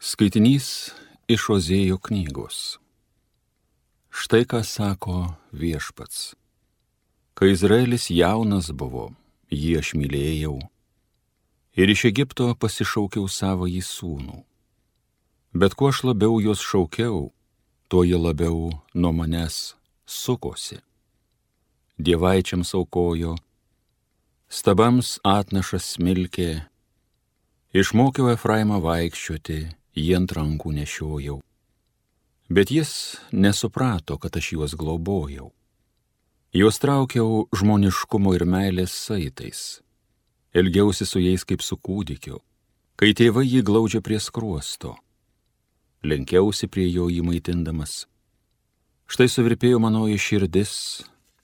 Skaitinys iš Ozėjo knygos. Štai ką sako viešpats. Kai Izraelis jaunas buvo, jį aš mylėjau ir iš Egipto pasišaukiau savo į sūnų. Bet kuo aš labiau juos šaukiau, tuo jie labiau nuo manęs sukosi. Dievaičiams aukojo, stabams atnašas smilkė, išmokiau Efraimą vaikščioti jį ant rankų nešiojau. Bet jis nesuprato, kad aš juos globojau. Juos traukiau žmoniškumo ir meilės saitais. Elgiausi su jais kaip su kūdikiu, kai tėvai jį glaudžia prie skruosto. Lenkiausi prie jo jį maitindamas. Štai suvirpėjo manoji širdis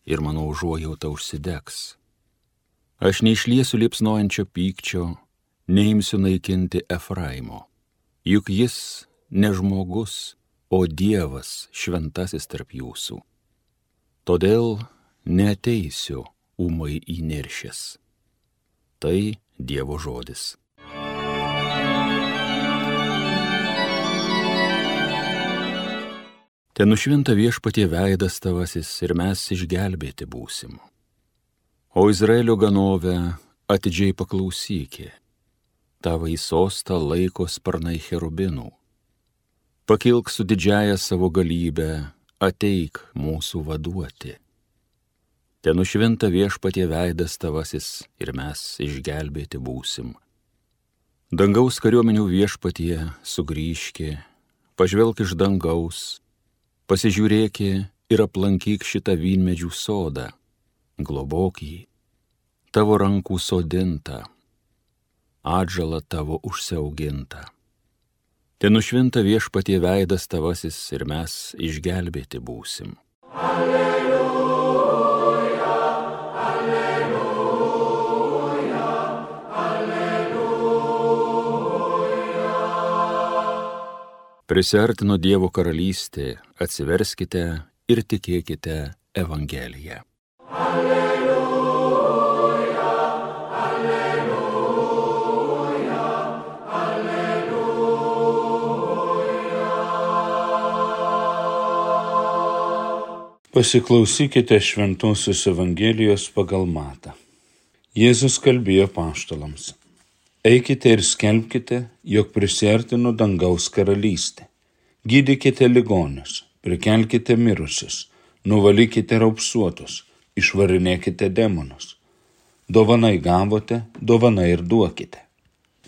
ir mano užuojauta užsidegs. Aš neišliesiu liepsnojančio pykčio, neimsiu naikinti Efraimo juk jis ne žmogus, o Dievas šventasis tarp jūsų. Todėl neteisiu umai įniršęs. Tai Dievo žodis. Ten nušvinta viešpatie veidas tavasis ir mes išgelbėti būsim. O Izraelio ganovę atidžiai paklausykė tavo į sostą laiko sparnai cherubinų. Pakilk su didžiaja savo galybė, ateik mūsų vaduoti. Ten nušvinta viešpatie veidas tavasis ir mes išgelbėti būsim. Dangaus kariuomenių viešpatie sugrįžki, pažvelk iš dangaus, pasižiūrėki ir aplankyk šitą vynmedžių sodą, globok jį, tavo rankų sodintą atžalą tavo užsiaugintą. Ten nušvinta viešpatie veidas tavasis ir mes išgelbėti būsim. Alleluja, alleluja, alleluja. Prisartino Dievo karalystė, atsiverskite ir tikėkite Evangeliją. Pasiklausykite Šventuosios Evangelijos pagal matą. Jėzus kalbėjo paštalams. Eikite ir skelbkite, jog prisartino dangaus karalystė. Gydykite ligonius, prikelkite mirusius, nuvalykite raupsuotus, išvarinėkite demonus. Dovanai gavote, dovanai ir duokite.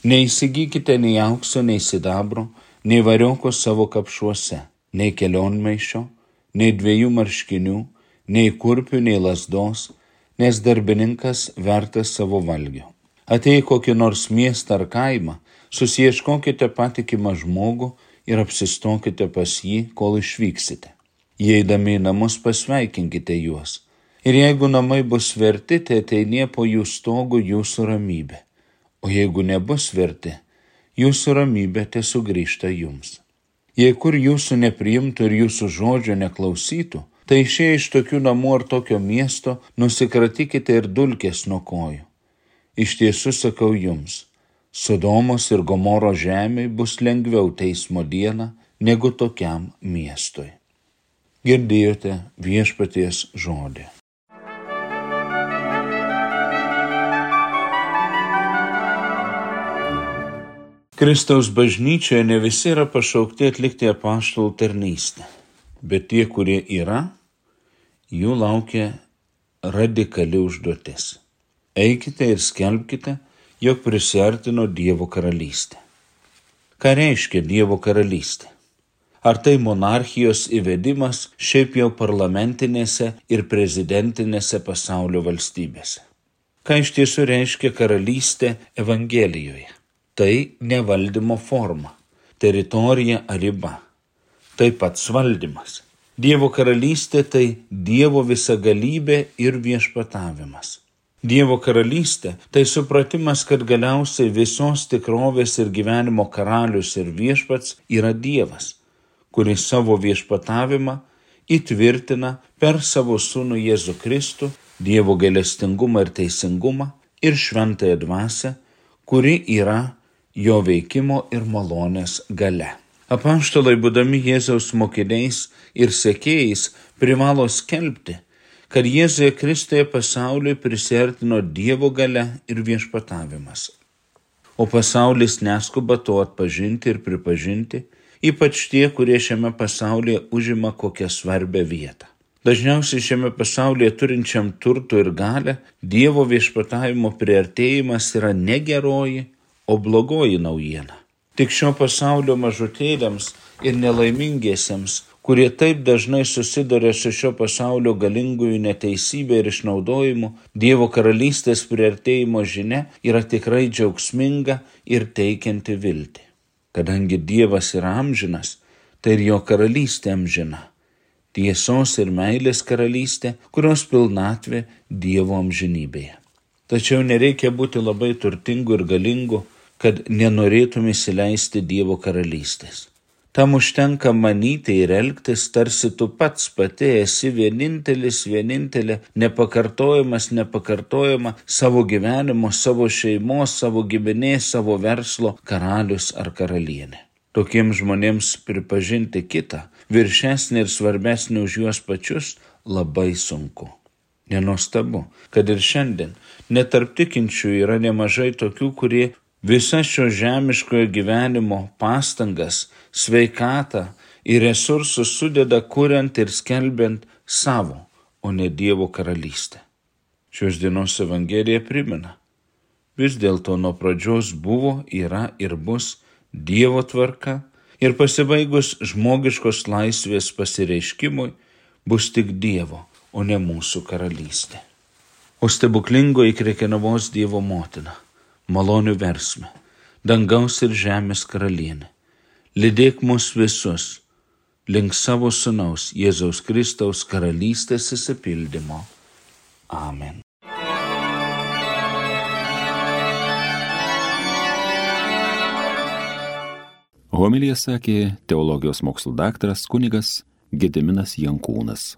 Neįsigykite nei aukso, nei sidabro, nei varioko savo kapšuose, nei kelionmaišio nei dviejų marškinių, nei kurpių, nei lasdos, nes darbininkas vertas savo valgio. Atei kokį nors miestą ar kaimą, susieškokite patikimą žmogų ir apsistokite pas jį, kol išvyksite. Įeidami į namus pasveikinkite juos. Ir jeigu namai bus verti, tai ateinie po jų stogų jūsų ramybė. O jeigu nebus verti, jūsų ramybė tiesiog grįžta jums. Jei kur jūsų nepriimtų ir jūsų žodžio neklausytų, tai išėję iš tokių namų ar tokio miesto nusikratykite ir dulkės nuo kojų. Iš tiesų sakau jums, Sodomos ir Gomoro žemė bus lengviau teismo dieną negu tokiam miestui. Girdėjote viešpaties žodį. Kristaus bažnyčioje ne visi yra pašaukti atlikti apaštalų tarnystę, bet tie, kurie yra, jų laukia radikali užduotis. Eikite ir skelbkite, jog prisartino Dievo karalystė. Ką reiškia Dievo karalystė? Ar tai monarchijos įvedimas šiaip jau parlamentinėse ir prezidentinėse pasaulio valstybėse? Ką iš tiesų reiškia karalystė Evangelijoje? Tai ne valdymo forma, teritorija ar riba. Tai pats valdymas. Dievo karalystė tai Dievo visagalybė ir viešpatavimas. Dievo karalystė tai supratimas, kad galiausiai visos tikrovės ir gyvenimo karalius ir viešpats yra Dievas, kuris savo viešpatavimą įtvirtina per savo sūnų Jėzų Kristų, Dievo gailestingumą ir teisingumą ir šventąją dvasę, kuri yra jo veikimo ir malonės gale. Apaštalai, būdami Jėzaus mokiniais ir sekėjais, privalo skelbti, kad Jėzuje Kristuje pasauliui prisertino Dievo gale ir viešpatavimas. O pasaulis neskuba to atpažinti ir pripažinti, ypač tie, kurie šiame pasaulyje užima kokią svarbę vietą. Dažniausiai šiame pasaulyje turinčiam turtų ir galę Dievo viešpatavimo priartėjimas yra ne geroji, o blogoji naujiena. Tik šio pasaulio mažutėliams ir nelaimingiesiems, kurie taip dažnai susiduria su šio pasaulio galingųjų neteisybė ir išnaudojimu, Dievo karalystės priartėjimo žinia yra tikrai džiaugsminga ir teikianti viltį. Kadangi Dievas yra amžinas, tai ir jo karalystė amžina tiesos ir meilės karalystė, kurios pilnatvė Dievo amžinybėje. Tačiau nereikia būti labai turtingu ir galingu, kad nenorėtum įsileisti Dievo karalystės. Tam užtenka manyti ir elgtis, tarsi tu pats pati esi vienintelis, vienintelė, nepakartojamas, nepakartojama savo gyvenimo, savo šeimos, savo giminės, savo verslo karalius ar karalienė. Tokiems žmonėms pripažinti kitą, viršesnį ir svarbesnį už juos pačius, labai sunku. Nenostabu, kad ir šiandien netarp tikinčių yra nemažai tokių, kurie visą šio žemiškojo gyvenimo pastangas, sveikatą ir resursus sudeda kuriant ir skelbiant savo, o ne Dievo karalystę. Šios dienos Evangelija primena. Vis dėlto nuo pradžios buvo, yra ir bus Dievo tvarka ir pasibaigus žmogiškos laisvės pasireiškimui bus tik Dievo, o ne mūsų karalystė. O stebuklingo įkrekenavos Dievo motina, malonių versmė, dangaus ir žemės karalienė, lydėk mus visus link savo sunaus Jėzaus Kristaus karalystės įsipildymo. Amen. Homilija sakė teologijos mokslų daktaras kunigas Gediminas Jankūnas.